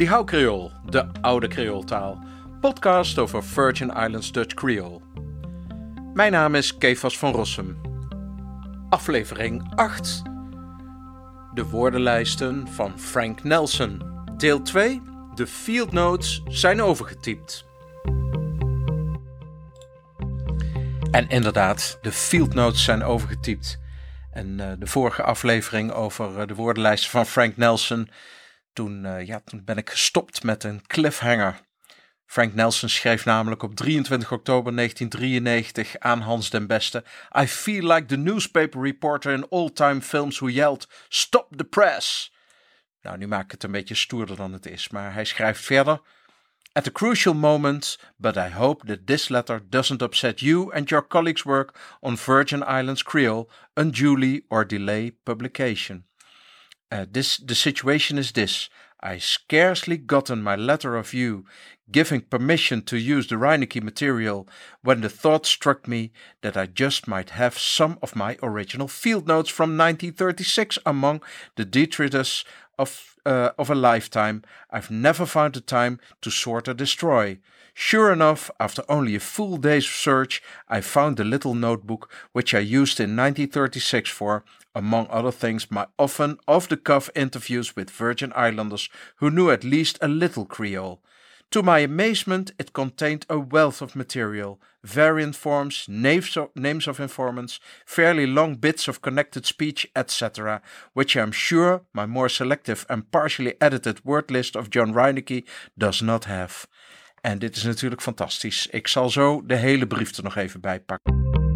Die Hou Creole, de oude Creooltaal. Podcast over Virgin Islands Dutch Creole. Mijn naam is Kefas van Rossum. Aflevering 8. De woordenlijsten van Frank Nelson. Deel 2. De field notes zijn overgetypt. En inderdaad, de field notes zijn overgetypt. En uh, de vorige aflevering over uh, de woordenlijsten van Frank Nelson toen, uh, ja, ben ik gestopt met een cliffhanger. Frank Nelson schreef namelijk op 23 oktober 1993 aan Hans den Beste: I feel like the newspaper reporter in old-time films who yelled: Stop the press! Nou, nu maak ik het een beetje stoerder dan het is, maar hij schrijft verder. At a crucial moment, but I hope that this letter doesn't upset you and your colleagues' work on Virgin Islands Creole unduly or delay publication. Uh, this the situation is this. I scarcely gotten my letter of you giving permission to use the Reinecke material when the thought struck me that I just might have some of my original field notes from 1936 among the detritus of, uh, of a lifetime I've never found the time to sort or destroy. Sure enough, after only a full day's search, I found the little notebook which I used in 1936 for, among other things, my often off the cuff interviews with Virgin Islanders who knew at least a little Creole. To my amazement, it contained a wealth of material variant forms, names of, informants, fairly long bits of connected speech, etc., which I am sure my more selective and partially edited word list of John Reinecke does not have. En dit is natuurlijk fantastisch. Ik zal zo de hele brief er nog even bij pakken.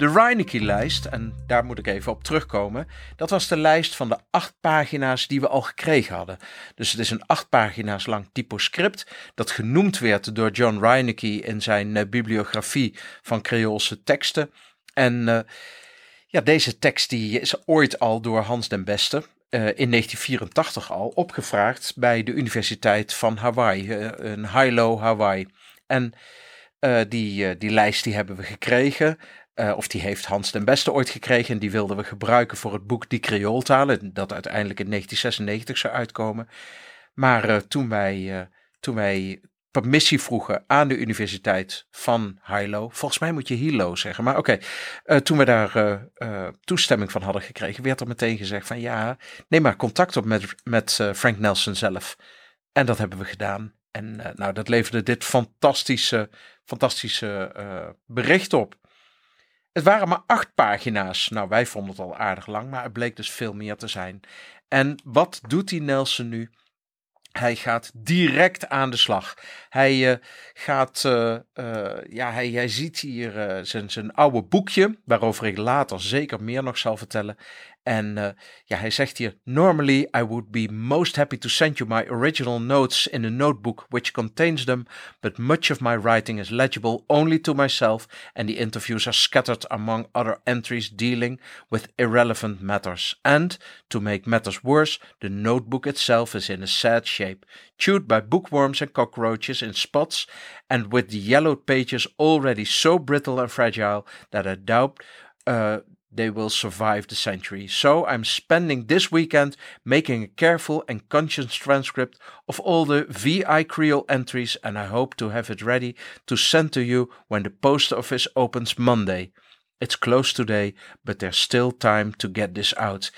De Reinecke-lijst, en daar moet ik even op terugkomen, dat was de lijst van de acht pagina's die we al gekregen hadden. Dus het is een acht pagina's lang typoscript dat genoemd werd door John Reinecke in zijn uh, bibliografie van Creoolse teksten. En uh, ja, deze tekst die is ooit al door Hans den Beste, uh, in 1984 al opgevraagd bij de Universiteit van Hawaii, in Hilo, Hawaii. En die, die lijst die hebben we gekregen. Uh, of die heeft Hans den Beste ooit gekregen en die wilden we gebruiken voor het boek Die Creooltalen, dat uiteindelijk in 1996 zou uitkomen. Maar uh, toen, wij, uh, toen wij permissie vroegen aan de Universiteit van Hilo, volgens mij moet je Hilo zeggen, maar oké, toen we daar toestemming van hadden gekregen, werd er meteen gezegd van ja, neem maar contact op met, met Frank Nelson zelf. En dat hebben we gedaan. En nou, dat leverde dit fantastische, fantastische bericht op. Het waren maar acht pagina's. Nou, wij vonden het al aardig lang, maar het bleek dus veel meer te zijn. En wat doet die Nelson nu? Hij gaat direct aan de slag. Hij uh, gaat, uh, uh, ja, hij, hij ziet hier zijn, zijn oude boekje, waarover ik later zeker meer nog zal vertellen. En uh, ja, hij zegt hier: Normally, I would be most happy to send you my original notes in a notebook which contains them, but much of my writing is legible only to myself, and the interviews are scattered among other entries dealing with irrelevant matters. And, to make matters worse, the notebook itself is in a sad shape, chewed by bookworms and cockroaches in spots, and with the yellowed pages already so brittle and fragile that I doubt. Uh, they will survive the century. So I'm spending this weekend making a careful and conscious transcript of all the VI Creole entries, and I hope to have it ready to send to you when the post office opens Monday. It's close today, but there's still time to get this out.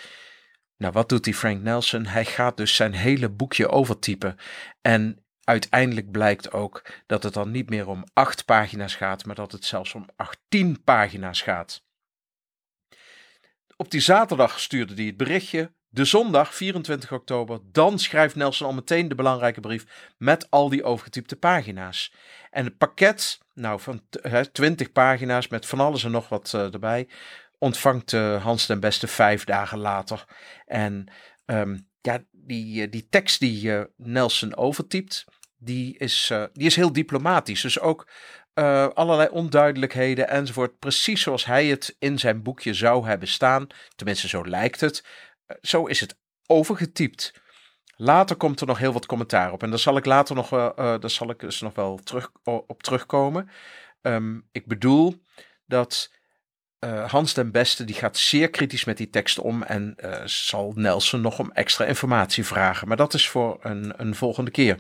Nou, wat doet die Frank Nelson? Hij gaat dus zijn hele boekje overtypen. En uiteindelijk blijkt ook dat het dan niet meer om acht pagina's gaat, maar dat het zelfs om 18 pagina's gaat. Op die zaterdag stuurde hij het berichtje. De zondag, 24 oktober, dan schrijft Nelson al meteen de belangrijke brief met al die overgetypte pagina's. En het pakket, nou van 20 pagina's met van alles en nog wat uh, erbij, ontvangt uh, Hans den Beste vijf dagen later. En um, ja, die, eh, die tekst die Nelson overtypt, die is, die is heel diplomatisch. Dus ook uh, allerlei onduidelijkheden enzovoort. Precies zoals hij het in zijn boekje zou hebben staan. Tenminste, zo lijkt het. Uh, zo is het overgetypt. Later komt er nog heel wat commentaar op. En daar zal ik later nog, uh, daar zal ik dus nog wel terug, op terugkomen. Um, ik bedoel dat Hans den Beste die gaat zeer kritisch met die tekst om en zal Nelson nog om extra informatie vragen. Maar dat is voor een, een volgende keer.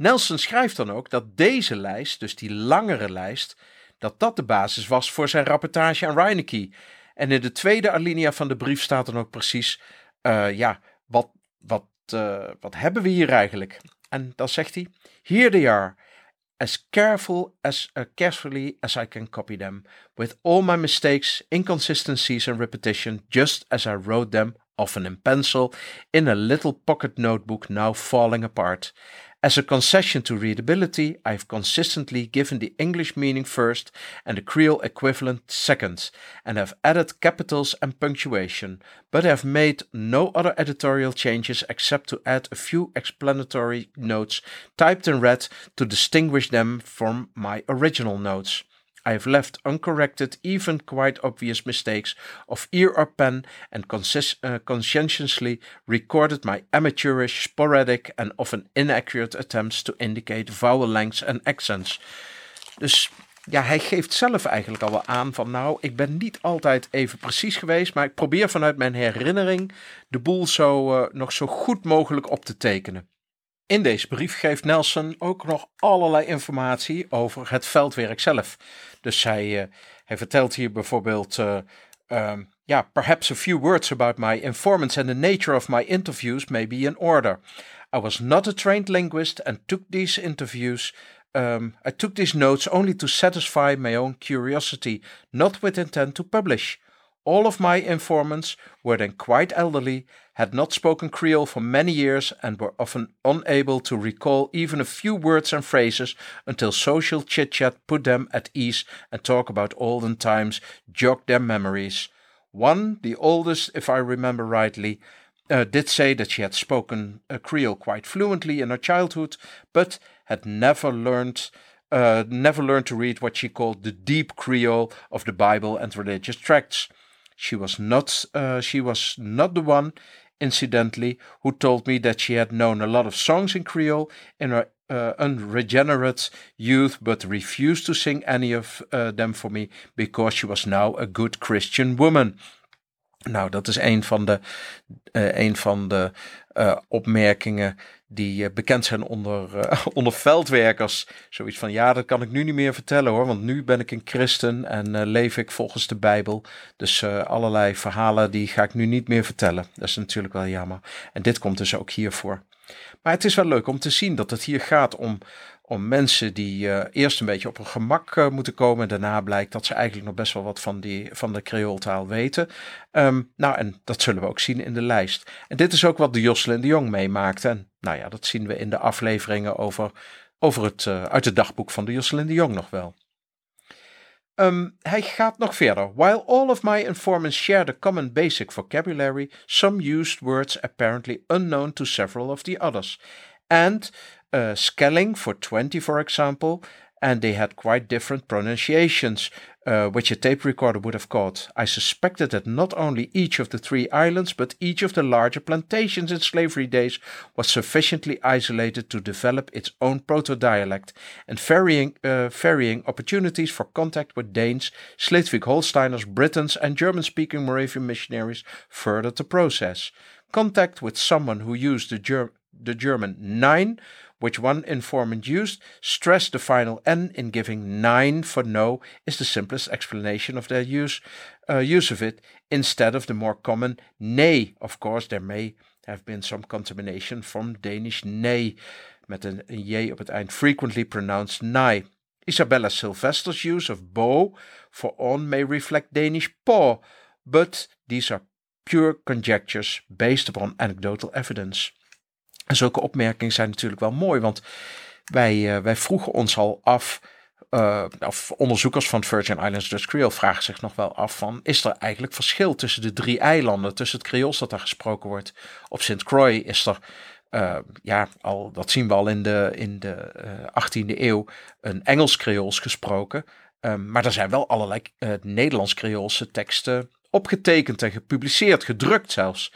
Nelson schrijft dan ook dat deze lijst, dus die langere lijst, dat dat de basis was voor zijn rapportage aan Reineke. En in de tweede alinea van de brief staat dan ook precies, uh, ja, wat, wat, wat hebben we hier eigenlijk? En dan zegt hij, here they are as careful as uh, carefully as I can copy them, with all my mistakes, inconsistencies, and repetition, just as I wrote them, often in pencil, in a little pocket notebook now falling apart. As a concession to readability, I have consistently given the English meaning first and the Creole equivalent second, and have added capitals and punctuation, but have made no other editorial changes except to add a few explanatory notes typed in red to distinguish them from my original notes. I have left uncorrected even quite obvious mistakes of ear or pen and uh, conscientiously recorded my amateurish, sporadic and often inaccurate attempts to indicate vowel lengths and accents. Dus ja, hij geeft zelf eigenlijk al wel aan van nou, ik ben niet altijd even precies geweest, maar ik probeer vanuit mijn herinnering de boel zo uh, nog zo goed mogelijk op te tekenen. In deze brief geeft Nelson ook nog allerlei informatie over het veldwerk zelf. Dus hij, uh, hij vertelt hier bijvoorbeeld. Uh, um, perhaps a few words about my informants and the nature of my interviews may be in order. I was not a trained linguist and took these interviews. Um, I took these notes only to satisfy my own curiosity, not with intent to publish. All of my informants were then quite elderly, had not spoken Creole for many years, and were often unable to recall even a few words and phrases until social chit chat put them at ease and talk about olden times jogged their memories. One, the oldest, if I remember rightly, uh, did say that she had spoken uh, Creole quite fluently in her childhood, but had never learned. Uh, never learned to read what she called the deep Creole of the Bible and religious tracts. She was not uh, she was not the one, incidentally, who told me that she had known a lot of songs in Creole in her uh, unregenerate youth, but refused to sing any of uh, them for me because she was now a good Christian woman. Nou, dat is een van de, uh, van de uh, opmerkingen die uh, bekend zijn onder, onder veldwerkers. Zoiets van, ja, dat kan ik nu niet meer vertellen hoor, want nu ben ik een christen en leef ik volgens de Bijbel. Dus allerlei verhalen die ga ik nu niet meer vertellen. Dat is natuurlijk wel jammer. En dit komt dus ook hiervoor. Maar het is wel leuk om te zien dat het hier gaat om, om mensen die uh, eerst een beetje op hun gemak uh, moeten komen. En daarna blijkt dat ze eigenlijk nog best wel wat van, die, van de Creooltaal weten. Um, nou, en dat zullen we ook zien in de lijst. En dit is ook wat de Jocelyn de Jong meemaakte. En nou ja, dat zien we in de afleveringen over, over het, uh, uit het dagboek van de Jocelyn de Jong nog wel. Um, hij gaat nog verder. While all of my informants shared a common basic vocabulary, some used words apparently unknown to several of the others. And uh, Skelling for 20, for example, and they had quite different pronunciations, uh, which a tape recorder would have caught. I suspected that not only each of the three islands, but each of the larger plantations in slavery days was sufficiently isolated to develop its own proto dialect, and varying, uh, varying opportunities for contact with Danes, Schleswig Holsteiners, Britons, and German speaking Moravian missionaries furthered the process. Contact with someone who used the, Ger- the German nine which one informant used, stressed the final N in giving nine for no is the simplest explanation of their use, uh, use of it, instead of the more common nay. Of course, there may have been some contamination from Danish nay, met een j op het eind, frequently pronounced nai. Isabella Sylvester's use of bo for on may reflect Danish po, but these are pure conjectures based upon anecdotal evidence. En zulke opmerkingen zijn natuurlijk wel mooi, want wij, uh, wij vroegen ons al af, uh, of onderzoekers van Virgin Islands Dutch Creole vragen zich nog wel af van, is er eigenlijk verschil tussen de drie eilanden, tussen het Creools dat daar gesproken wordt? Op St. Croix is er uh, ja, al, dat zien we al in de, in de uh, 18e eeuw, een Engels Creools gesproken. Um, maar er zijn wel allerlei Nederlands Creoolse teksten opgetekend en gepubliceerd, gedrukt zelfs.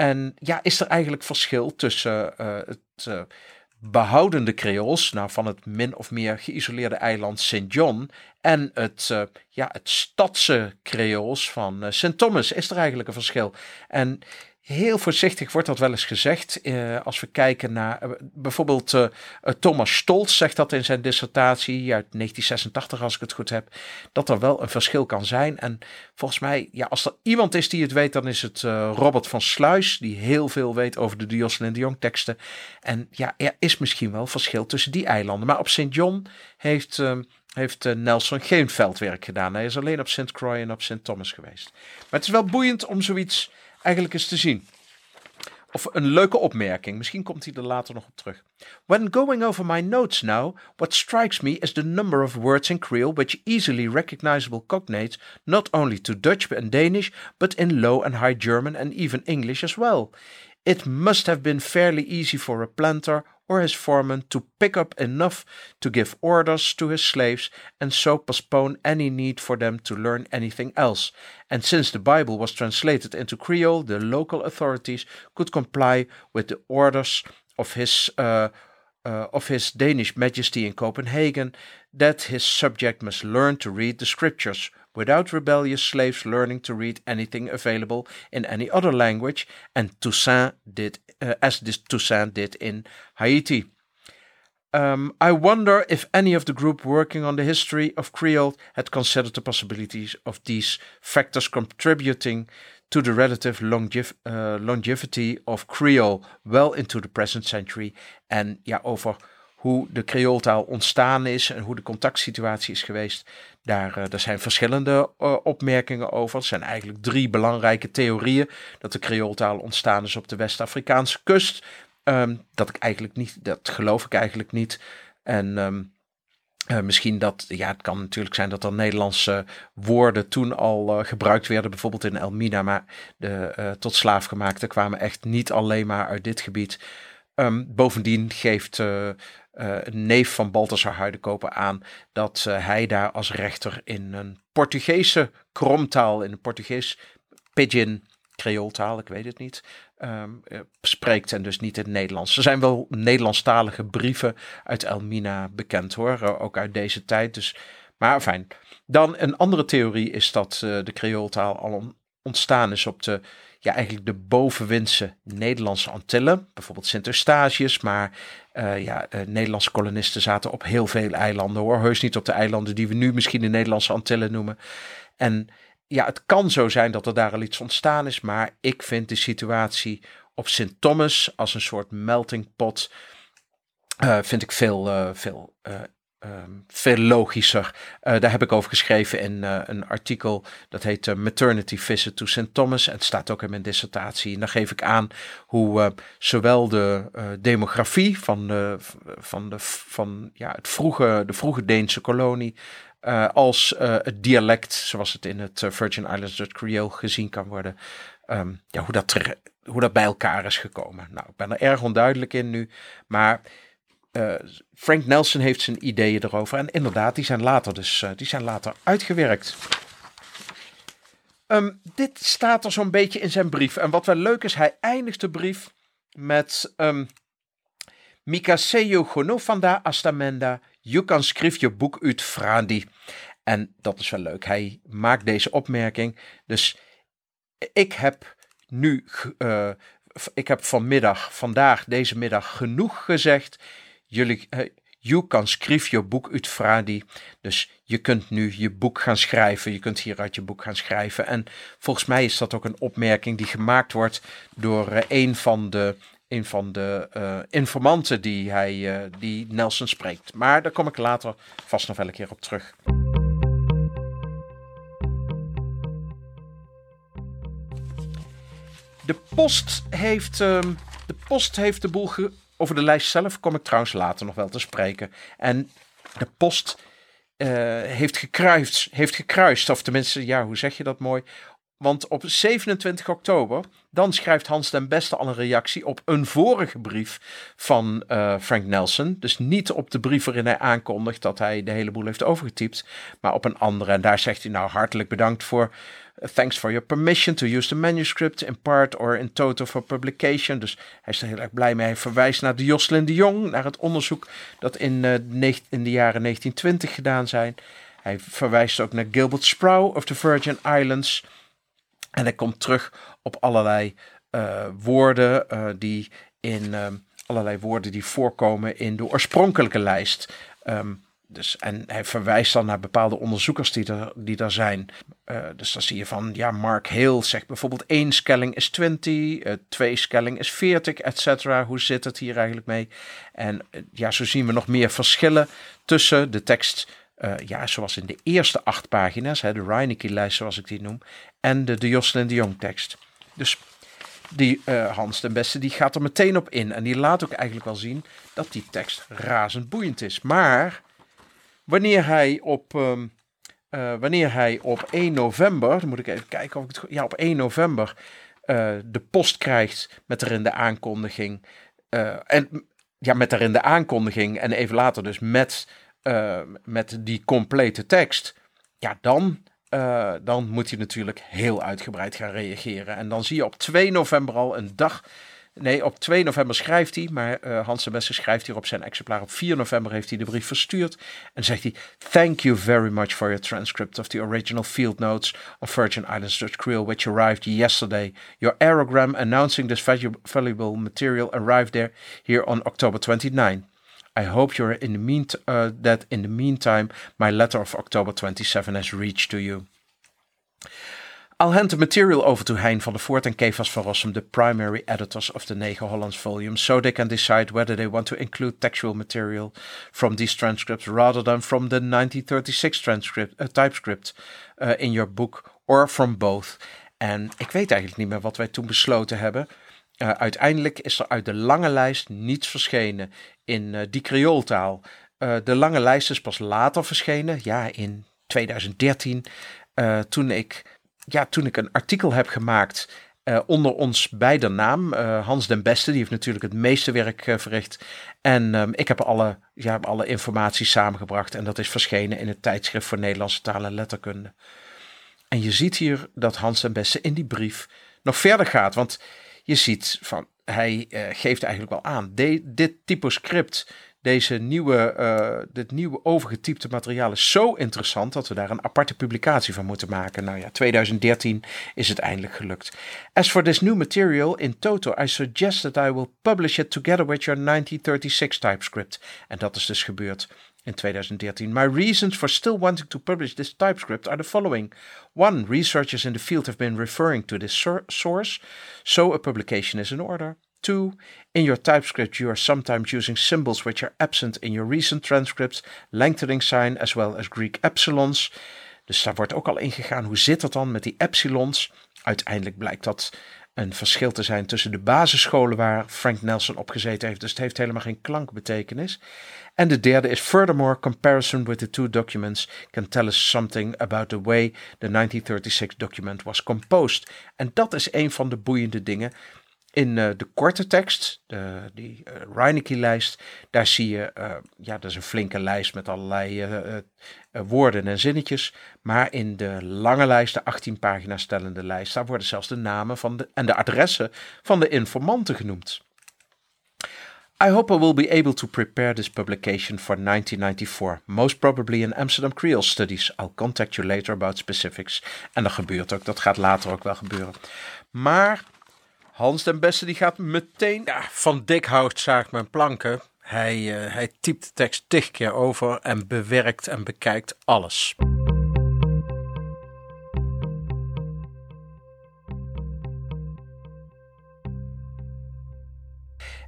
En ja, is er eigenlijk verschil tussen uh, het uh, behoudende Creools, nou van het min of meer geïsoleerde eiland St. John, en het, uh, ja, het stadse Creools van St. Thomas, is er eigenlijk een verschil. En Heel voorzichtig wordt dat wel eens gezegd. Uh, als we kijken naar uh, bijvoorbeeld uh, Thomas Stolz zegt dat in zijn dissertatie uit 1986, als ik het goed heb, dat er wel een verschil kan zijn. En volgens mij, ja, als er iemand is die het weet, dan is het Robert van Sluis, die heel veel weet over de Jocelyn de Jong teksten. En ja, er is misschien wel verschil tussen die eilanden. Maar op St. John heeft heeft Nelson geen veldwerk gedaan. Hij is alleen op St. Croix en op St. Thomas geweest. Maar het is wel boeiend om zoiets eigenlijk eens te zien. Of een leuke opmerking, misschien komt hij er later nog op terug. When going over my notes now, what strikes me is the number of words in Creole which easily recognizable cognates not only to Dutch and Danish, but in Low and High German and even English as well. It must have been fairly easy for a planter or his foreman to pick up enough to give orders to his slaves and so postpone any need for them to learn anything else. And since the Bible was translated into Creole, the local authorities could comply with the orders of his uh, uh, of His Danish Majesty in Copenhagen that his subject must learn to read the scriptures without rebellious slaves learning to read anything available in any other language, and Toussaint did uh, as this Toussaint did in Haiti. Um, I wonder if any of the group working on the history of Creole had considered the possibilities of these factors contributing to the relative longev uh, longevity of Creole well into the present century. and ja, over hoe de Creooltaal ontstaan is en hoe de contactsituatie is geweest. Daar, uh, daar zijn verschillende uh, opmerkingen over. Er zijn eigenlijk drie belangrijke theorieën. Dat de Creooltaal ontstaan is op de West-Afrikaanse kust. Um, dat ik eigenlijk niet, dat geloof ik eigenlijk niet. En um, uh, misschien dat, ja, het kan natuurlijk zijn dat er Nederlandse woorden toen al gebruikt werden, bijvoorbeeld in Elmina, maar de uh, tot slaafgemaakte kwamen echt niet alleen maar uit dit gebied. Um, bovendien geeft een neef van Balthasar Huidekoper aan dat hij daar als rechter in een Portugese kromtaal, in een Portugees pidgin, Creooltaal, ik weet het niet, um, spreekt en dus niet in het Nederlands. Er zijn wel Nederlandstalige brieven uit Elmina bekend hoor, ook uit deze tijd. Dus, maar fijn. Dan een andere theorie is dat de Creooltaal al ontstaan is op de, ja, eigenlijk de bovenwindse Nederlandse Antillen. Bijvoorbeeld Sint-Eustatius, maar uh, ja, uh, Nederlandse kolonisten zaten op heel veel eilanden hoor. Heus niet op de eilanden die we nu misschien de Nederlandse Antillen noemen. En ja, het kan zo zijn dat er daar al iets ontstaan is, maar ik vind de situatie op Sint Thomas als een soort melting pot, uh, vind ik veel, veel, um, veel logischer. daar heb ik over geschreven in een artikel dat heet Maternity Visit to St. Thomas. En het staat ook in mijn dissertatie. En daar geef ik aan hoe zowel de demografie van, de, van, de, van ja, het vroege, de vroege Deense kolonie als het dialect, zoals het in het Virgin Islands Dutch Creole gezien kan worden, um, ja, hoe, dat hoe dat bij elkaar is gekomen. Nou, ik ben er erg onduidelijk in nu, maar Frank Nelson heeft zijn ideeën erover en inderdaad, die zijn later dus die zijn later uitgewerkt. Um, dit staat er zo'n beetje in zijn brief. En wat wel leuk is, hij eindigt de brief met um, Mikaseyo Gonofanda Astamenda je kan schrijf je boek uit Frandi. En dat is wel leuk. Hij maakt deze opmerking. Dus ik heb nu, uh, ik heb vanmiddag, vandaag, deze middag genoeg gezegd. Jullie, je kan schrijf je boek uit Fradi. Dus je kunt nu je boek gaan schrijven. Je kunt hieruit je boek gaan schrijven. En volgens mij is dat ook een opmerking die gemaakt wordt door uh, een van de een van de uh, informanten die, hij, uh, die Nelson spreekt. Maar daar kom ik later vast nog wel een keer op terug. De post heeft, uh, de, post heeft de boel. Over de lijst zelf kom ik trouwens later nog wel te spreken. En de post uh, heeft, gekruist, heeft gekruist, of tenminste, ja, hoe zeg je dat mooi? Want op 27 oktober, dan schrijft Hans den Beste al een reactie op een vorige brief van uh, Frank Nelson. Dus niet op de brief waarin hij aankondigt dat hij de hele boel heeft overgetypt, maar op een andere. En daar zegt hij nou hartelijk bedankt voor thanks for your permission to use the manuscript in part or in total for publication. Dus hij is er heel erg blij mee. Hij verwijst naar de Jocelyn de Jong, naar het onderzoek dat in, in de jaren 1920 gedaan zijn. Hij verwijst ook naar Gilbert Sproul of the Virgin Islands. En hij komt terug op allerlei uh, woorden uh, die in allerlei woorden die voorkomen in de oorspronkelijke lijst. Um, dus, en hij verwijst dan naar bepaalde onderzoekers die er, die er zijn. Uh, dus dan zie je van, ja, Mark Hill zegt bijvoorbeeld één skelling is 20, uh, twee skelling is 40, et. Hoe zit het hier eigenlijk mee? En uh, ja, zo zien we nog meer verschillen tussen de tekst, ja, zoals in de eerste acht pagina's, hè, de Reineke-lijst zoals ik die noem, en de, de Jocelyn de Jong tekst. Dus die Hans den Beste, die gaat er meteen op in. En die laat ook eigenlijk wel zien dat die tekst razend boeiend is. Maar wanneer hij op, um, uh, wanneer hij op 1 november, dan moet ik even kijken of ik het Ja, op 1 november uh, de post krijgt met erin de aankondiging. Uh, en ja, met erin de aankondiging en even later dus met, met die complete tekst. Ja, dan, dan moet hij natuurlijk heel uitgebreid gaan reageren. En dan zie je op 2 november al een dag Nee, op 2 november schrijft hij, maar uh, Hans de schrijft hier op zijn exemplaar. Op 4 november heeft hij de brief verstuurd en zegt hij: Thank you very much for your transcript of the original field notes of Virgin Islands Dutch Creole, which arrived yesterday. Your aerogram announcing this valuable material arrived there here on October 29. I hope you're in the mean uh, that in the meantime my letter of October 27 has reached to you. I'll hand the material over to Hein van der Voort and Kefas van Rossum, the primary editors of the Negen Hollands volume, so they can decide whether they want to include textual material from these transcripts rather than from the 1936 transcript, uh, typescript uh, in your book, or from both. En ik weet eigenlijk niet meer wat wij toen besloten hebben. Uh, uiteindelijk is er uit de lange lijst niets verschenen in die Creooltaal. De lange lijst is pas later verschenen, ja, in 2013, toen ik ja, toen ik een artikel heb gemaakt uh, onder ons beider naam, uh, Hans den Beste, die heeft natuurlijk het meeste werk uh, verricht. En um, ik heb alle, ja, alle informatie samengebracht en dat is verschenen in het tijdschrift voor Nederlandse taal en letterkunde. En je ziet hier dat Hans den Beste in die brief nog verder gaat, want je ziet van, hij geeft eigenlijk wel aan, dit typoscript deze nieuwe, uh, dit nieuwe overgetypte materiaal is zo interessant dat we daar een aparte publicatie van moeten maken. Nou ja, 2013 is het eindelijk gelukt. As for this new material in toto, I suggest that I will publish it together with your 1936 typescript. En dat is dus gebeurd in 2013. My reasons for still wanting to publish this typescript are the following. One, researchers in the field have been referring to this source, so a publication is in order. Two, in your typescript you are sometimes using symbols which are absent in your recent transcripts, lengthening sign as well as Greek epsilons. Dus daar wordt ook al ingegaan, hoe zit het dan met die epsilons? Uiteindelijk blijkt dat een verschil te zijn tussen de basisscholen waar Frank Nelson op gezeten heeft. Dus het heeft helemaal geen klankbetekenis. En de derde is furthermore comparison with the two documents can tell us something about the way the 1936 document was composed. En dat is een van de boeiende dingen in uh, de korte tekst, de, die uh, Reineke-lijst, daar zie je, uh, ja, dat is een flinke lijst met allerlei woorden en zinnetjes. Maar in de lange lijst, de 18 pagina's stellende lijst, daar worden zelfs de namen van de, en de adressen van de informanten genoemd. I hope I will be able to prepare this publication for 1994, most probably in Amsterdam Creole Studies. I'll contact you later about specifics. En dat gebeurt ook, dat gaat later ook wel gebeuren. Maar Hans den Beste die gaat meteen ja, van dik hout zaagt mijn planken. Hij, uh, hij typt de tekst tig keer over en bewerkt en bekijkt alles.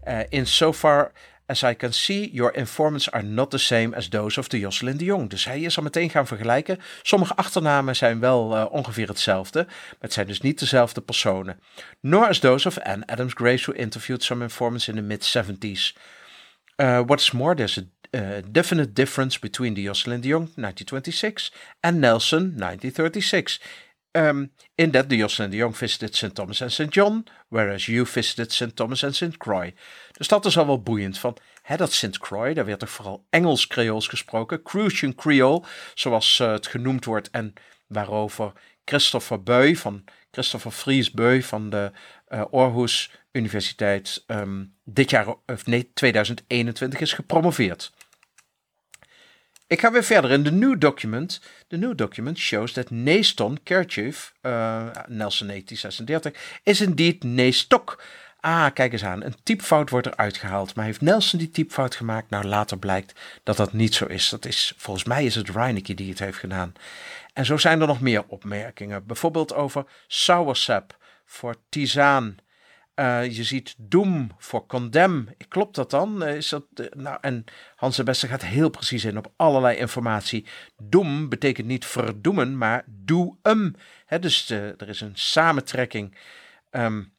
Uh, in so far As I can see, your informants are not the same as those of the Jocelyn de Jong. Dus hij is al meteen gaan vergelijken. Sommige achternamen zijn wel uh, ongeveer hetzelfde, maar het zijn dus niet dezelfde personen. Nor as those of Anne Adams Grace, who interviewed some informants in the mid-70s. Uh, what's more, there's a uh, definite difference between the Jocelyn de Jong 1926 and Nelson 1936. Um, in that the Jocelyn de Jong visited St. Thomas and St. John, whereas you visited St. Thomas and St. Croix. Dus dat is al wel boeiend. Van, hè, dat St. Croix, daar werd toch vooral Engels Creools gesproken. Crucian Creole, zoals uh, het genoemd wordt. En waarover Christopher Beu van Christopher Fries Beu van de uh, Aarhus Universiteit ehm, dit jaar, of nee, 2021 is gepromoveerd. Ik ga weer verder in de new document. De new document shows that Neeston Kerchief, uh, Nelson 1836, is indeed Neestok. Ah, kijk eens aan. Een typfout wordt eruit gehaald. Maar heeft Nelson die typfout gemaakt? Nou, later blijkt dat dat niet zo is. Dat is volgens mij is het Reineke die het heeft gedaan. En zo zijn er nog meer opmerkingen. Bijvoorbeeld over soursap voor tisaan. Uh, je ziet doom voor condemn. Klopt dat dan? Is dat, uh, nou, en Hans de Beste gaat heel precies in op allerlei informatie. Doem betekent niet verdoemen, maar doe hem. dus er is een samentrekking. Um,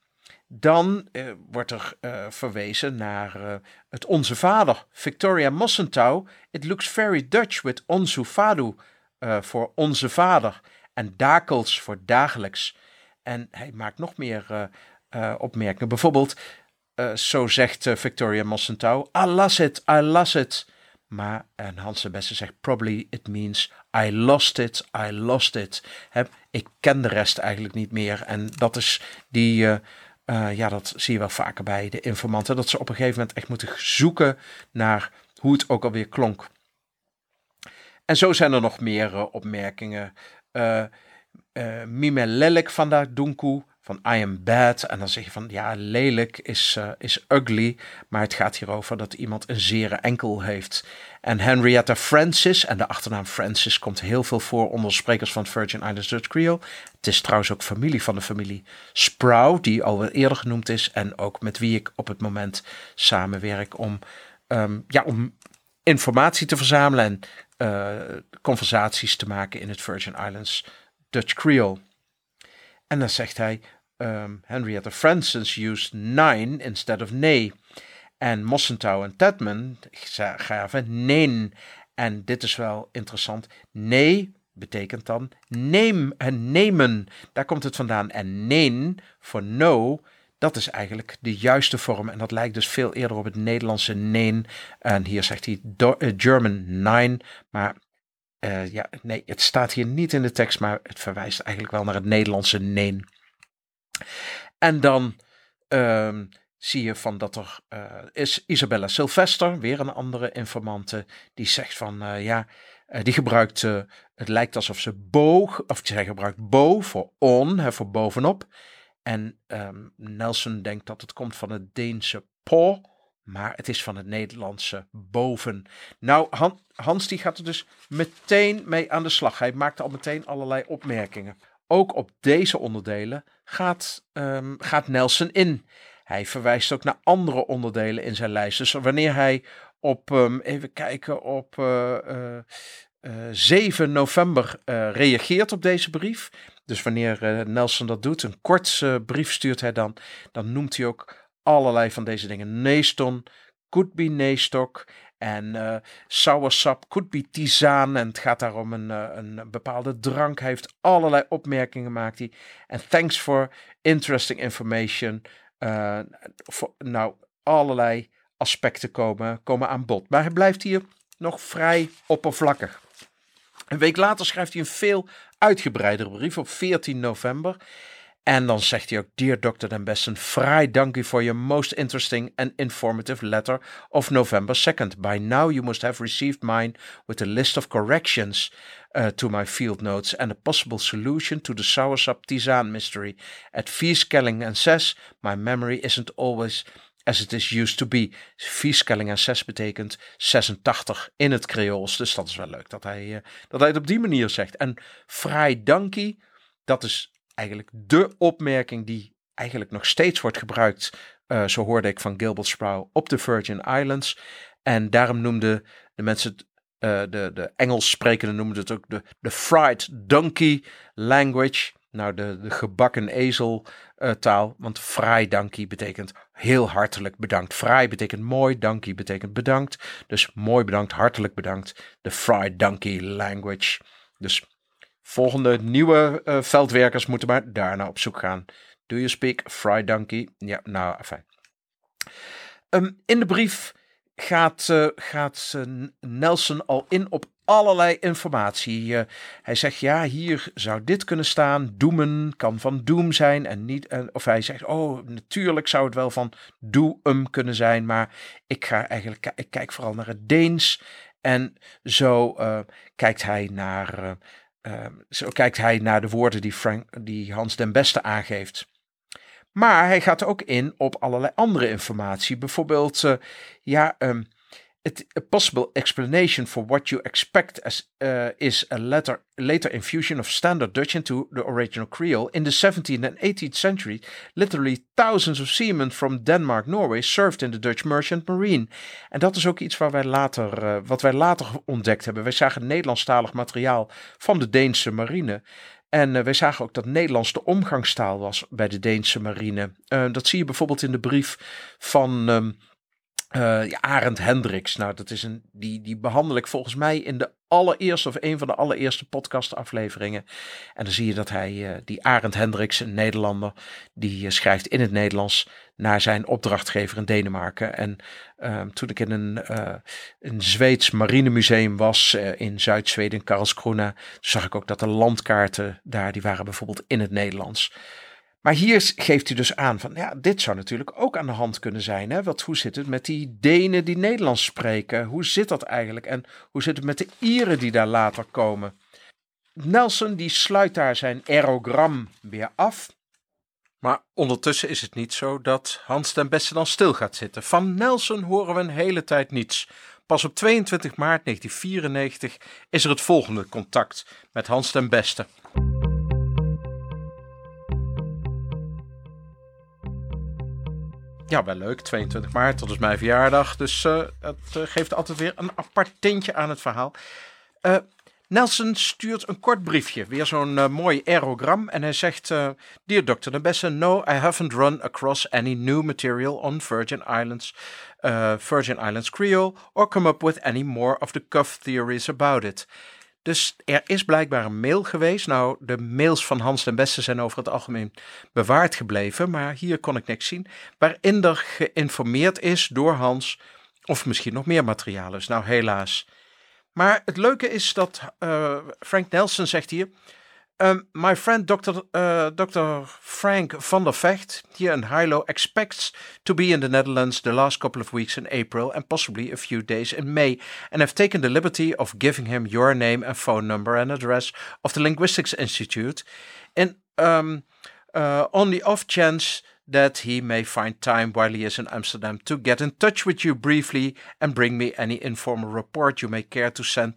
dan wordt er verwezen naar het Onze Vader. Victoria Mossentau. It looks very Dutch with Onze Vader voor Onze Vader. En dakels voor dagelijks. En hij maakt nog meer uh, opmerkingen. Bijvoorbeeld, uh, zo zegt uh, Victoria Mossentau, I lost it, I lost it. Maar, en Hans de Beste zegt, probably it means I lost it, I lost it. He, ik ken de rest eigenlijk niet meer. En dat is die, ja, dat zie je wel vaker bij de informanten, dat ze op een gegeven moment echt moeten zoeken naar hoe het ook alweer klonk. En zo zijn er nog meer opmerkingen. Uh, Mime Lelek van Dunku van I am bad. En dan zeg je van ja, lelijk is, uh, is ugly. Maar het gaat hier over dat iemand een zere enkel heeft. En Henrietta Francis, en de achternaam Francis komt heel veel voor onder sprekers van Virgin Islands Dutch Creole. Het is trouwens ook familie van de familie Sproul, die al eerder genoemd is. En ook met wie ik op het moment samenwerk om, um, ja, om informatie te verzamelen en uh, conversaties te maken in het Virgin Islands Dutch Creole. En dan zegt hij, um, Henrietta Francis used nine instead of nee. En Mossentau en Tedman gaven neen. En dit is wel interessant. Nee betekent dan neem en nemen. Daar komt het vandaan. En neen voor no, dat is eigenlijk de juiste vorm. En dat lijkt dus veel eerder op het Nederlandse neen. En hier zegt hij eh, German nine. Maar uh, ja, nee, het staat hier niet in de tekst, maar het verwijst eigenlijk wel naar het Nederlandse neen. En dan um, zie je van dat er uh, is Isabella Sylvester, weer een andere informante, die zegt van ja, die gebruikt, het lijkt alsof ze boog, of zij gebruikt bo voor on, voor bovenop. En um, Nelson denkt dat het komt van het Deense po, maar het is van het Nederlandse boven. Nou, Hans die gaat er dus meteen mee aan de slag. Hij maakt al meteen allerlei opmerkingen. Ook op deze onderdelen gaat, um, gaat Nelson in. Hij verwijst ook naar andere onderdelen in zijn lijst. Dus wanneer hij op, um, even kijken, op uh, uh, uh, 7 november reageert op deze brief. Dus wanneer Nelson dat doet, een kort brief stuurt hij dan, dan noemt hij ook allerlei van deze dingen. Neeston, could be neestok. En uh, soursap, could be tisaan. En het gaat daar om een, uh, een bepaalde drank. Hij heeft allerlei opmerkingen maakt hij. En thanks for interesting information. Uh, nou, allerlei aspecten komen, komen aan bod. Maar hij blijft hier nog vrij oppervlakkig. Een week later schrijft hij een veel uitgebreidere brief op 14 november. En dan zegt hij ook: Dear Dr. Den Bessen, vrij dank u for your most interesting and informative letter of November 2nd. By now you must have received mine with a list of corrections uh, to my field notes and a possible solution to the soursop tisaan mystery. At Vieskelling and says, my memory isn't always as it is used to be. Vieskelling en 6 betekent 86 in het Creools. Dus dat is wel leuk dat hij, uh, dat hij het op die manier zegt. En vrij dankie, dat is eigenlijk de opmerking die eigenlijk nog steeds wordt gebruikt, uh, zo hoorde ik van Gilbert Sproul, op de Virgin Islands. En daarom noemden de mensen, uh, de, de Engels sprekenden het ook de, de fried donkey language. Nou, de, de gebakken ezel uh, taal, want fraai donkey betekent heel hartelijk bedankt. Fraai betekent mooi, donkey betekent bedankt. Dus mooi bedankt, hartelijk bedankt. De fried donkey language. Dus Volgende nieuwe uh, veldwerkers moeten maar daarna op zoek gaan. Do you speak Fry Donkey? Ja, nou, fijn. Um, in de brief gaat, uh, gaat uh, Nelson al in op allerlei informatie. hij zegt, ja, hier zou dit kunnen staan. Doemen kan van doom zijn en niet. of hij zegt, oh, natuurlijk zou het wel van doem kunnen zijn, maar ik ga eigenlijk, ik kijk vooral naar het Deens. En zo kijkt hij naar. Zo kijkt hij naar de woorden die, Frank, die Hans den Beste aangeeft. Maar hij gaat ook in op allerlei andere informatie. Bijvoorbeeld, uh, ja, um, it, a possible explanation for what you expect as uh, is a later, later infusion of standard Dutch into the original Creole. In the 17th and 18th century, literally thousands of seamen from Denmark, Norway served in the Dutch merchant marine. En dat is ook iets waar wij later, uh, wat wij later ontdekt hebben. Wij zagen Nederlandstalig materiaal van de Deense marine. En uh, wij zagen ook dat Nederlands de omgangstaal was bij de Deense marine. Dat zie je bijvoorbeeld in de brief van um, uh, Arend Hendricks. Nou, dat is een, die, die behandel ik volgens mij in de allereerste of een van de allereerste podcastafleveringen. En dan zie je dat hij, die Arend Hendricks, een Nederlander, die schrijft in het Nederlands naar zijn opdrachtgever in Denemarken. En uh, toen ik in een, een Zweeds marinemuseum was in Zuid-Zweden, Karlskrona, zag ik ook dat de landkaarten daar, die waren bijvoorbeeld in het Nederlands. Maar hier geeft hij dus aan van, ja, dit zou natuurlijk ook aan de hand kunnen zijn. Hè? Hoe zit het met die Denen die Nederlands spreken? Hoe zit dat eigenlijk? En hoe zit het met de Ieren die daar later komen? Nelson die sluit daar zijn aerogram weer af. Maar ondertussen is het niet zo dat Hans ten Beste dan stil gaat zitten. Van Nelson horen we een hele tijd niets. Pas op 22 maart 1994 is er het volgende contact met Hans ten Beste. Ja, wel leuk. 22 maart, dat is mijn verjaardag. Dus het uh, geeft altijd weer een apart tintje aan het verhaal. Uh, Nelson stuurt een kort briefje, weer zo'n mooi aerogram. En hij zegt: uh, Dear Dr. De Besse, no, I haven't run across any new material on Virgin Islands, Virgin Islands Creole, or come up with any more of the cuff theories about it. Dus er is blijkbaar een mail geweest. Nou, de mails van Hans den Beste zijn over het algemeen bewaard gebleven, maar hier kon ik niks zien. Waarin er geïnformeerd is door Hans of misschien nog meer materiaal is. Nou, helaas. Maar het leuke is dat uh, Frank Nelson zegt hier. Um, my friend Dr. Uh, Dr. Frank van der Vecht here in Hilo expects to be in the Netherlands the last couple of weeks in April and possibly a few days in May, and I've taken the liberty of giving him your name and phone number and address of the Linguistics Institute, in um, uh, on the off chance that he may find time while he is in Amsterdam to get in touch with you briefly and bring me any informal report you may care to send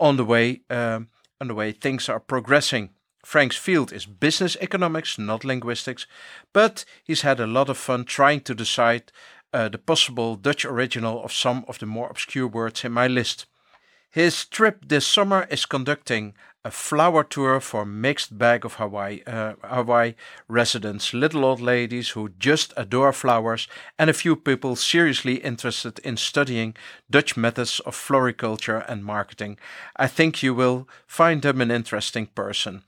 on the way um, on the way things are progressing. Frank's field is business economics, not linguistics, but he's had a lot of fun trying to decide uh, the possible Dutch original of some of the more obscure words in my list. His trip this summer is conducting a flower tour for mixed bag of Hawaii uh, Hawaii residents, little old ladies who just adore flowers, and a few people seriously interested in studying Dutch methods of floriculture and marketing. I think you will find them an interesting person.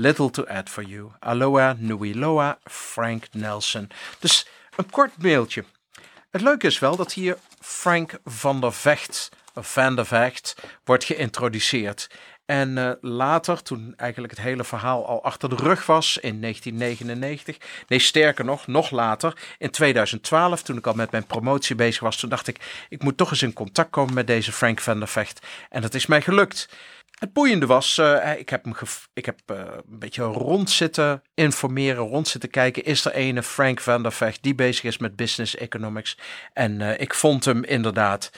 Little to add for you. Aloha nui loa, Frank Nelson. Dus een kort mailtje. Het leuke is wel dat hier Frank van der Vecht, of Van der Vecht, wordt geïntroduceerd. En uh, later, toen eigenlijk het hele verhaal al achter de rug was, in 1999, nee sterker nog, nog later, in 2012, toen ik al met mijn promotie bezig was, toen dacht ik, ik moet toch eens in contact komen met deze Frank van der Vecht. En dat is mij gelukt. Het boeiende was, uh, ik heb, hem ik heb uh, een beetje rond zitten informeren, rond zitten kijken. Is er ene Frank van der Vecht die bezig is met business economics? En ik vond hem inderdaad.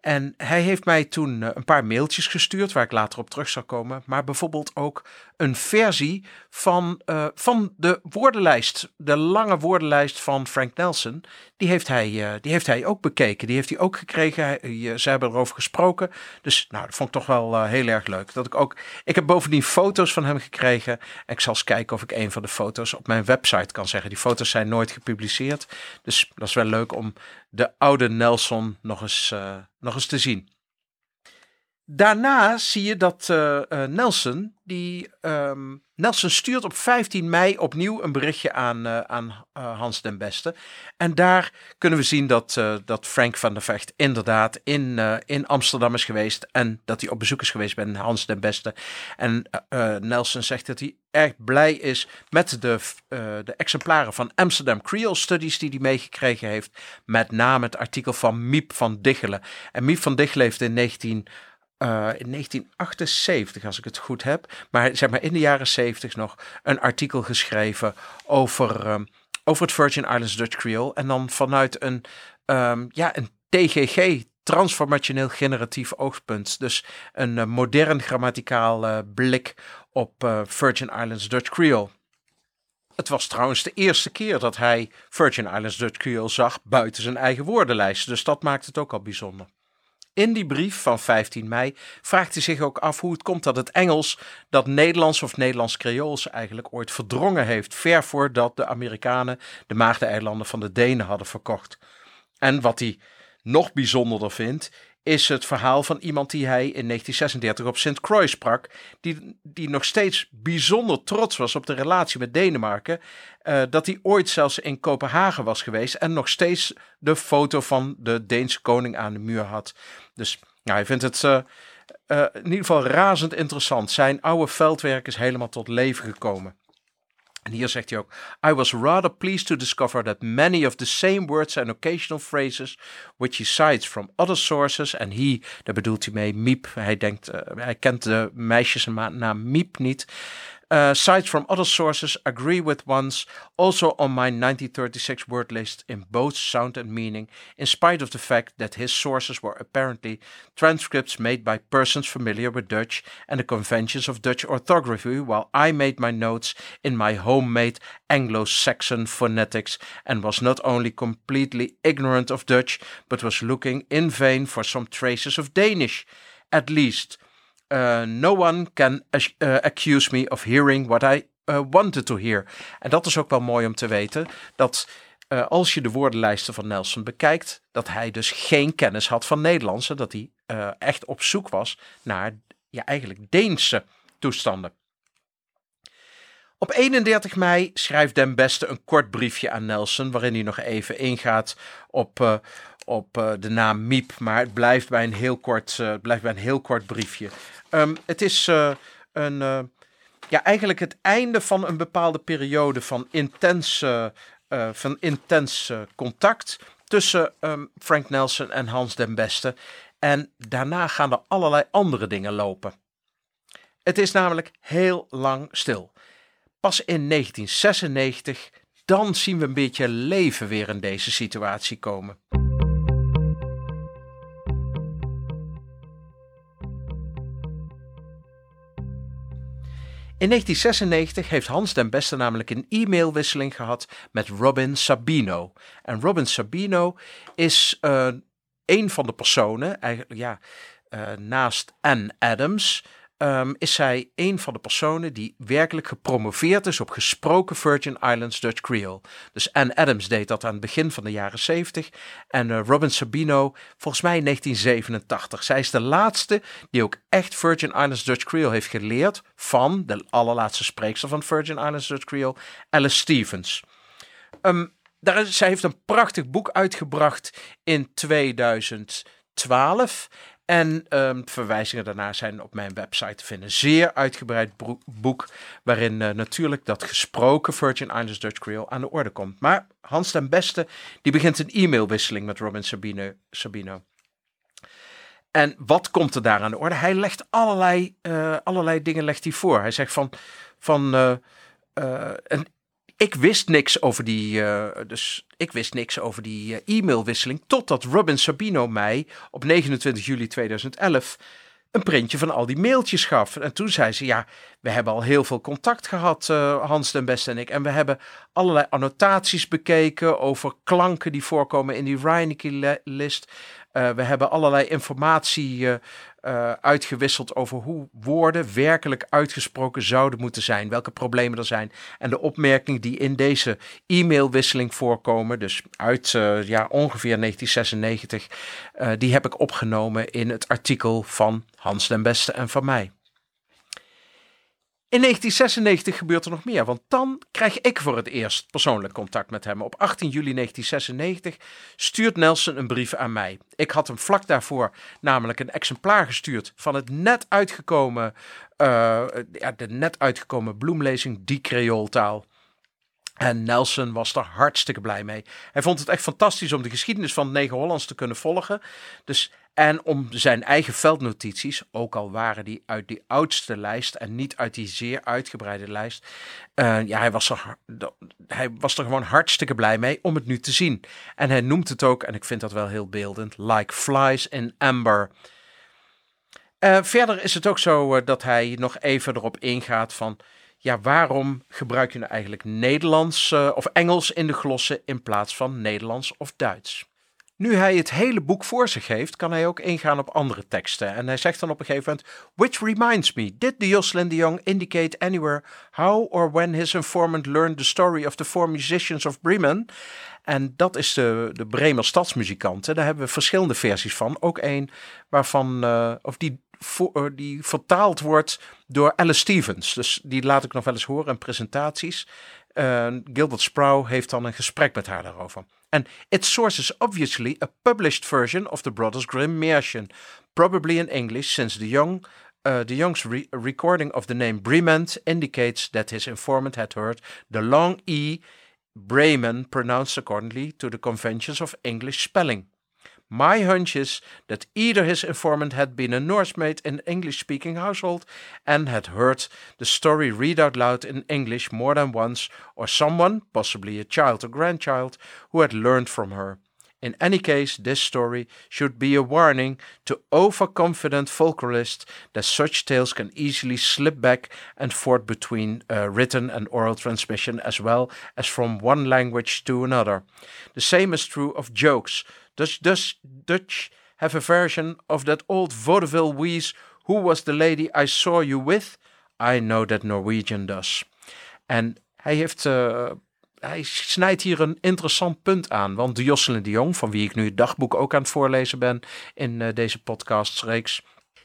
En hij heeft mij toen een paar mailtjes gestuurd, waar ik later op terug zal komen. Maar bijvoorbeeld ook een versie van, uh, van de woordenlijst, de lange woordenlijst van Frank Nelson. Die heeft hij, uh, die heeft hij ook bekeken, die heeft hij ook gekregen. Hij, ze hebben erover gesproken. Dus nou, dat vond ik toch wel heel erg leuk. Dat ik, ook, ik heb bovendien foto's van hem gekregen. En ik zal eens kijken of ik een van de foto's op mijn website kan zeggen. Die foto's zijn nooit gepubliceerd. Dus dat is wel leuk om de oude Nelson nog eens, nog eens te zien. Daarna zie je dat uh, uh, Nelson, die um, Nelson stuurt op 15 mei opnieuw een berichtje aan, uh, aan Hans den Beste. En daar kunnen we zien dat, dat Frank van der Vecht inderdaad in, in Amsterdam is geweest. En dat hij op bezoek is geweest bij Hans den Beste. En Nelson zegt dat hij erg blij is met de, de exemplaren van Amsterdam Creole Studies die hij meegekregen heeft. Met name het artikel van Miep van Diggelen. En Miep van Diggelen heeft in 19... Uh, in 1978, als ik het goed heb, maar zeg maar in de jaren 70 nog, een artikel geschreven over, um, over het Virgin Islands Dutch Creole. En dan vanuit een, um, ja, een TGG, transformationeel generatief oogpunt. Dus een uh, modern grammaticaal uh, blik op Virgin Islands Dutch Creole. Het was trouwens de eerste keer dat hij Virgin Islands Dutch Creole zag buiten zijn eigen woordenlijst, dus dat maakt het ook al bijzonder. In die brief van 15 mei vraagt hij zich ook af hoe het komt dat het Engels dat Nederlands of Nederlands Creools eigenlijk ooit verdrongen heeft, ver voordat de Amerikanen de Maagdeneilanden van de Denen hadden verkocht. En wat hij nog bijzonderder vindt, is het verhaal van iemand die hij in 1936 op Sint Croix sprak, die, die nog steeds bijzonder trots was op de relatie met Denemarken, uh, dat hij ooit zelfs in Kopenhagen was geweest en nog steeds de foto van de Deense koning aan de muur had. Dus nou, hij vindt het uh, uh, in ieder geval razend interessant. Zijn oude veldwerk is helemaal tot leven gekomen. En hier zegt hij ook: I was rather pleased to discover that many of the same words and occasional phrases, which he cites from other sources, en he, daar bedoelt hij mee Miep, hij denkt, uh, hij kent de meisjes naam Miep niet, uh, sites from other sources agree with ones also on my 1936 word list in both sound and meaning, in spite of the fact that his sources were apparently transcripts made by persons familiar with Dutch and the conventions of Dutch orthography, while I made my notes in my homemade Anglo Saxon phonetics and was not only completely ignorant of Dutch, but was looking in vain for some traces of Danish, at least uh, no one can uh, accuse me of hearing what I uh, wanted to hear. En dat is ook wel mooi om te weten, dat als je de woordenlijsten van Nelson bekijkt, dat hij dus geen kennis had van Nederlands en dat hij echt op zoek was naar ja, eigenlijk Deense toestanden. Op 31 mei schrijft Den Beste een kort briefje aan Nelson, waarin hij nog even ingaat op, op uh, de naam Miep, maar het blijft bij een heel kort, uh, blijft bij een heel kort briefje. Um, het is een, ja, eigenlijk het einde van een bepaalde periode van intens, van intens contact tussen um, Frank Nelson en Hans Den Beste. En daarna gaan er allerlei andere dingen lopen. Het is namelijk heel lang stil. Pas in 1996, dan zien we een beetje leven weer in deze situatie komen. In 1996 heeft Hans den Beste namelijk een e-mailwisseling gehad met Robin Sabino. En Robin Sabino is uh, een van de personen, eigenlijk ja, uh, naast Anne Adams, um, is zij een van de personen die werkelijk gepromoveerd is op gesproken Virgin Islands Dutch Creole. Dus Anne Adams deed dat aan het begin van de jaren 70 en uh, Robin Sabino volgens mij in 1987. Zij is de laatste die ook echt Virgin Islands Dutch Creole heeft geleerd van de allerlaatste spreekster van Virgin Islands Dutch Creole, Alice Stevens. Um, daar zij heeft een prachtig boek uitgebracht in 2012. En um, verwijzingen daarna zijn op mijn website te vinden. Zeer uitgebreid boek, waarin uh, natuurlijk dat gesproken Virgin Islands Dutch Creole aan de orde komt. Maar Hans ten Beste, die begint een e-mailwisseling met Robin Sabino. Sabino. En wat komt er daar aan de orde? Hij legt allerlei, uh, allerlei dingen legt hij voor. Hij zegt van, van uh, ik wist niks over die, uh, dus ik wist niks over die uh, e-mailwisseling totdat Robin Sabino mij op 29 juli 2011 een printje van al die mailtjes gaf. En toen zei ze, ja, we hebben al heel veel contact gehad, uh, Hans den Beste en ik. En we hebben allerlei annotaties bekeken over klanken die voorkomen in die Reineke-list. Uh, we hebben allerlei informatie uh, uh, uitgewisseld over hoe woorden werkelijk uitgesproken zouden moeten zijn, welke problemen er zijn. En de opmerkingen die in deze e-mailwisseling voorkomen, dus uit ja, ongeveer 1996, die heb ik opgenomen in het artikel van Hans den Beste en van mij. In 1996 gebeurt er nog meer, want dan krijg ik voor het eerst persoonlijk contact met hem. Op 18 juli 1996 stuurt Nelson een brief aan mij. Ik had hem vlak daarvoor namelijk een exemplaar gestuurd van het net uitgekomen, uh, ja, de net uitgekomen bloemlezing Die Creooltaal. En Nelson was er hartstikke blij mee. Hij vond het echt fantastisch om de geschiedenis van het Negen Hollands te kunnen volgen. Dus, en om zijn eigen veldnotities, ook al waren die uit die oudste lijst en niet uit die zeer uitgebreide lijst. Uh, ja, hij was, er, hij was er gewoon hartstikke blij mee om het nu te zien. En hij noemt het ook, en ik vind dat wel heel beeldend, like flies in amber. Uh, verder is het ook zo uh, dat hij nog even erop ingaat van ja, waarom gebruik je nou eigenlijk Nederlands uh, of Engels in de glossen in plaats van Nederlands of Duits? Nu hij het hele boek voor zich heeft, kan hij ook ingaan op andere teksten. En hij zegt dan op een gegeven moment: Which reminds me, did the Jocelyn de Jong indicate anywhere how or when his informant learned the story of the four musicians of Bremen? En dat is de, de Bremer stadsmuzikanten. Daar hebben we verschillende versies van. Ook één waarvan, uh, of die voor, die vertaald wordt door Alice Stevens. Dus die laat ik nog wel eens horen in presentaties. Uh, Gilbert Sproul heeft dan een gesprek met haar daarover. And its source is obviously a published version of the Brothers Grimm Märchen, probably in English, since the young uh, the Young's re recording of the name Brement indicates that his informant had heard the long E Bremen pronounced accordingly to the conventions of English spelling. My hunch is that either his informant had been a nursemaid in an English speaking household and had heard the story read out loud in English more than once, or someone, possibly a child or grandchild, who had learned from her. In any case, this story should be a warning to overconfident folklorists that such tales can easily slip back and forth between uh, written and oral transmission as well as from one language to another. The same is true of jokes. Does Dutch, Dutch have a version of that old vaudeville wheeze, Who was the lady I saw you with? I know that Norwegian does. En hij heeft... Uh, hij snijdt hier een interessant punt aan. Want de Jocelyn de Jong, van wie ik nu het dagboek ook aan het voorlezen ben in uh, deze podcastreeks.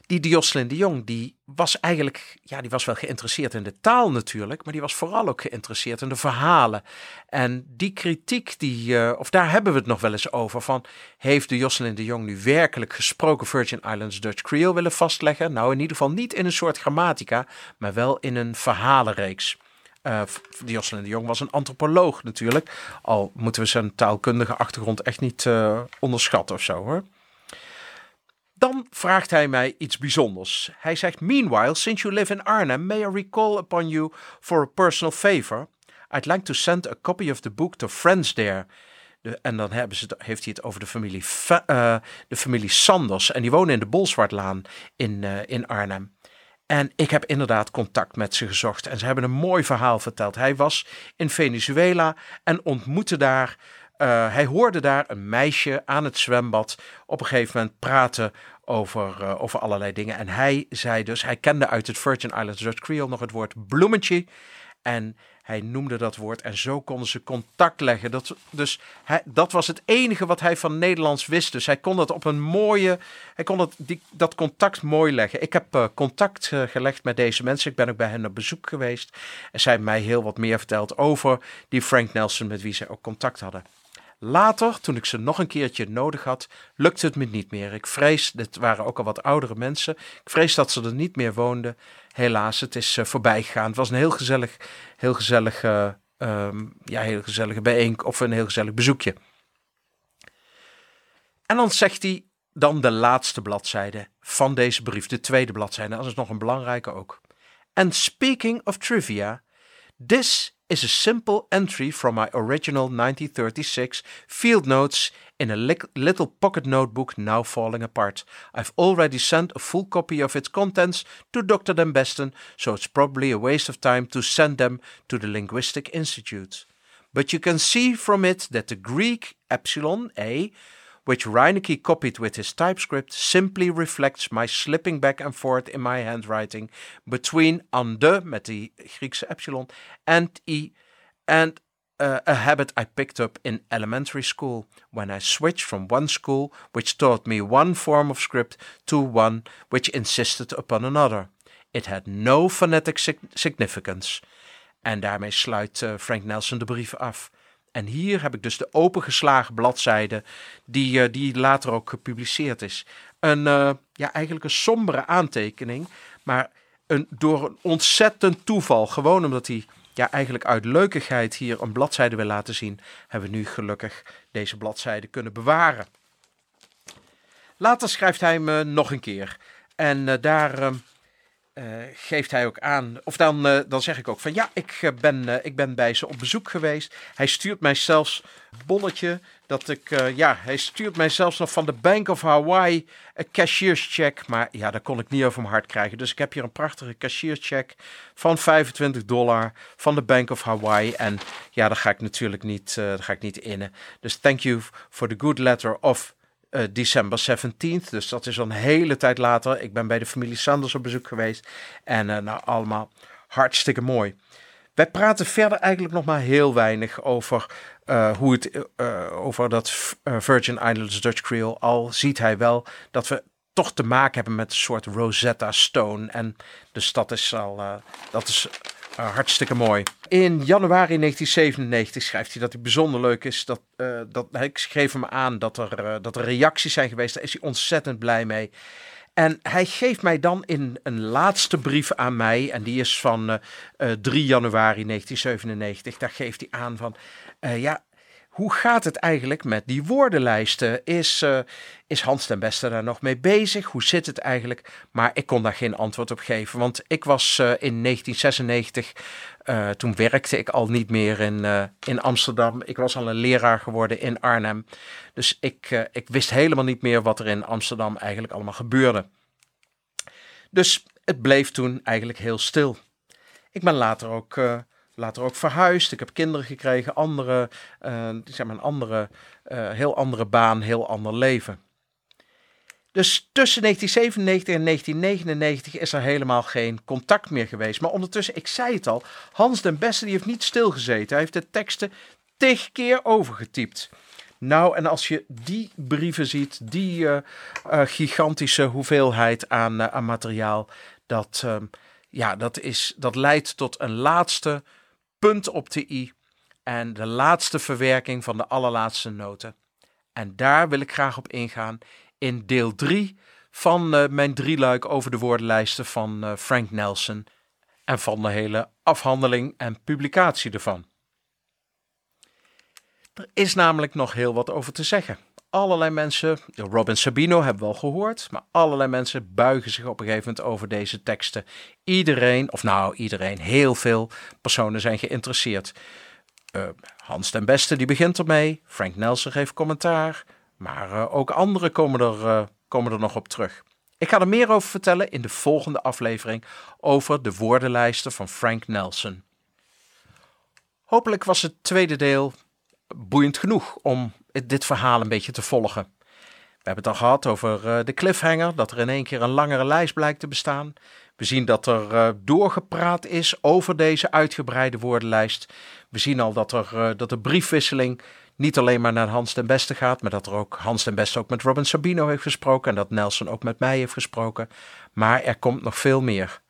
Die Jocelyn de Jong, die was eigenlijk, ja, die was wel geïnteresseerd in de taal natuurlijk, maar die was vooral ook geïnteresseerd in de verhalen. En die kritiek, die, uh, of daar hebben we het nog wel eens over, van heeft de Jocelyn de Jong nu werkelijk gesproken Virgin Islands Dutch Creole willen vastleggen? Nou, in ieder geval niet in een soort grammatica, maar wel in een verhalenreeks. Uh, de de Jong was een antropoloog natuurlijk. Al moeten we zijn taalkundige achtergrond echt niet uh, onderschatten of zo hoor. Dan vraagt hij mij iets bijzonders. Hij zegt: Meanwhile, since you live in Arnhem, may I recall upon you for a personal favor? I'd like to send a copy of the book to friends there. En dan hebben ze, heeft hij het over de familie, uh, de familie Sanders. En die wonen in de Bolswardlaan in, uh, in Arnhem. En ik heb inderdaad contact met ze gezocht. En ze hebben een mooi verhaal verteld. Hij was in Venezuela en ontmoette daar. Uh, hij hoorde daar een meisje aan het zwembad op een gegeven moment praten over, uh, over allerlei dingen. En hij zei dus, hij kende uit het Virgin Islands Dutch Creole nog het woord bloemetje. En hij noemde dat woord en zo konden ze contact leggen. Dat, dus hij, dat was het enige wat hij van Nederlands wist. Dus hij kon dat op een mooie, hij kon dat, die, dat contact mooi leggen. Ik heb uh, contact gelegd met deze mensen. Ik ben ook bij hen op bezoek geweest. En zij hebben mij heel wat meer verteld over die Frank Nelson met wie zij ook contact hadden. Later, toen ik ze nog een keertje nodig had, lukte het me niet meer. Ik vrees, dit waren ook al wat oudere mensen, ik vrees dat ze er niet meer woonden. Helaas, het is uh, voorbij gegaan. Het was een heel gezellig, heel gezellig, uh, um, ja, heel gezellige bijeenkomst of een heel gezellig bezoekje. En dan zegt hij dan de laatste bladzijde van deze brief, de tweede bladzijde. Dat is nog een belangrijke ook. And speaking of trivia, this is a simple entry from my original 1936 field notes in a li little pocket notebook now falling apart. I've already sent a full copy of its contents to Dr. Den Besten, so it's probably a waste of time to send them to the Linguistic Institute. But you can see from it that the Greek epsilon a which Reinecke copied with his typescript, simply reflects my slipping back and forth in my handwriting between an de, met die Griekse epsilon, and i, and uh, a habit I picked up in elementary school when I switched from one school which taught me one form of script to one which insisted upon another. It had no phonetic significance. En daarmee sluit uh, Frank Nelson de brief af. En hier heb ik dus de opengeslagen bladzijde, die, uh, die later ook gepubliceerd is. Een, uh, ja, eigenlijk een sombere aantekening, maar een, door een ontzettend toeval, gewoon omdat hij ja, eigenlijk uit leukigheid hier een bladzijde wil laten zien, hebben we nu gelukkig deze bladzijde kunnen bewaren. Later schrijft hij me nog een keer. En uh, daar uh, geeft hij ook aan, of dan, uh, dan zeg ik ook van ja, ik, ben, ik ben bij ze op bezoek geweest. Hij stuurt mij zelfs bonnetje dat ik, ja, hij stuurt mij zelfs nog van de Bank of Hawaii een cashierscheck. Maar ja, dat kon ik niet over mijn hart krijgen. Dus ik heb hier een prachtige cashierscheck van 25 dollar van de Bank of Hawaii. En ja, daar ga ik natuurlijk niet, daar ga ik niet innen. Dus thank you for the good letter of uh, december 17th. Dus dat is een hele tijd later. Ik ben bij de familie Sanders op bezoek geweest. En uh, nou, allemaal hartstikke mooi. Wij praten verder eigenlijk nog maar heel weinig over uh, hoe het over dat Virgin Islands Dutch Creole. Al ziet hij wel dat we toch te maken hebben met een soort Rosetta Stone. En dus dat is al dat is uh, hartstikke mooi. In januari 1997 schrijft hij dat hij bijzonder leuk is. Dat, uh, dat, ik schreef hem aan dat er, uh, dat er reacties zijn geweest. Daar is hij ontzettend blij mee. En hij geeft mij dan in een laatste brief aan mij, en die is van 3 januari 1997. Daar geeft hij aan van, ja, hoe gaat het eigenlijk met die woordenlijsten? Is, uh, is Hans ten Beste daar nog mee bezig? Hoe zit het eigenlijk? Maar ik kon daar geen antwoord op geven, want ik was uh, in 1996, uh, toen werkte ik al niet meer in, in Amsterdam. Ik was al een leraar geworden in Arnhem. Dus ik, ik wist helemaal niet meer wat er in Amsterdam eigenlijk allemaal gebeurde. Dus het bleef toen eigenlijk heel stil. Ik ben later ook later ook verhuisd. Ik heb kinderen gekregen, andere, uh, zeg maar een andere, uh, heel andere baan, heel ander leven. Dus tussen 1997 en 1999 is er helemaal geen contact meer geweest. Maar ondertussen, ik zei het al, Hans den Beste die heeft niet stilgezeten. Hij heeft de teksten tig keer overgetypt. Nou, en als je die brieven ziet, die uh, gigantische hoeveelheid aan, aan materiaal, dat, ja, dat, is, dat leidt tot een laatste punt op de i en de laatste verwerking van de allerlaatste noten. En daar wil ik graag op ingaan in deel 3 van uh, mijn drieluik over de woordenlijsten van uh, Frank Nelson en van de hele afhandeling en publicatie ervan. Er is namelijk nog heel wat over te zeggen. Allerlei mensen, Robin Sabino hebben we al gehoord, maar allerlei mensen buigen zich op een gegeven moment over deze teksten. Iedereen, of nou iedereen, heel veel personen zijn geïnteresseerd. Uh, Hans ten Beste die begint ermee, Frank Nelson geeft commentaar, maar uh, ook anderen komen er, uh, komen er nog op terug. Ik ga er meer over vertellen in de volgende aflevering over de woordenlijsten van Frank Nelson. Hopelijk was het tweede deel boeiend genoeg om dit verhaal een beetje te volgen. We hebben het al gehad over uh, de cliffhanger, dat er in één keer een langere lijst blijkt te bestaan. We zien dat er uh, doorgepraat is over deze uitgebreide woordenlijst. We zien al dat, er, uh, dat de briefwisseling niet alleen maar naar Hans den Beste gaat, maar dat er ook Hans den Beste ook met Robin Sabino heeft gesproken en dat Nelson ook met mij heeft gesproken. Maar er komt nog veel meer.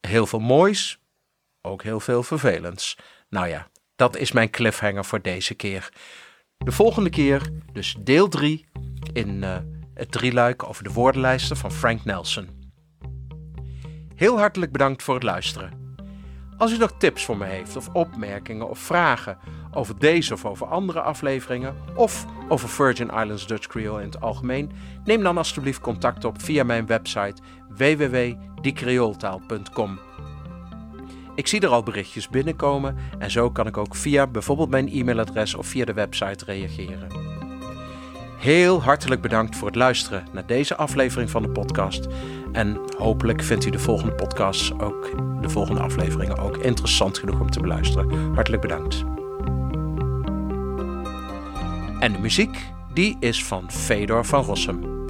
Heel veel moois, ook heel veel vervelends. Nou ja, dat is mijn cliffhanger voor deze keer. De volgende keer dus deel 3 in uh, het drieluik over de woordenlijsten van Frank Nelson. Heel hartelijk bedankt voor het luisteren. Als u nog tips voor me heeft of opmerkingen of vragen over deze of over andere afleveringen of over Virgin Islands Dutch Creole in het algemeen, neem dan alstublieft contact op via mijn website www.diecreoltaal.com. Ik zie er al berichtjes binnenkomen en zo kan ik ook via bijvoorbeeld mijn e-mailadres of via de website reageren. Heel hartelijk bedankt voor het luisteren naar deze aflevering van de podcast. En hopelijk vindt u de volgende podcasts ook, de volgende afleveringen ook interessant genoeg om te beluisteren. Hartelijk bedankt. En de muziek, die is van Fedor van Rossum.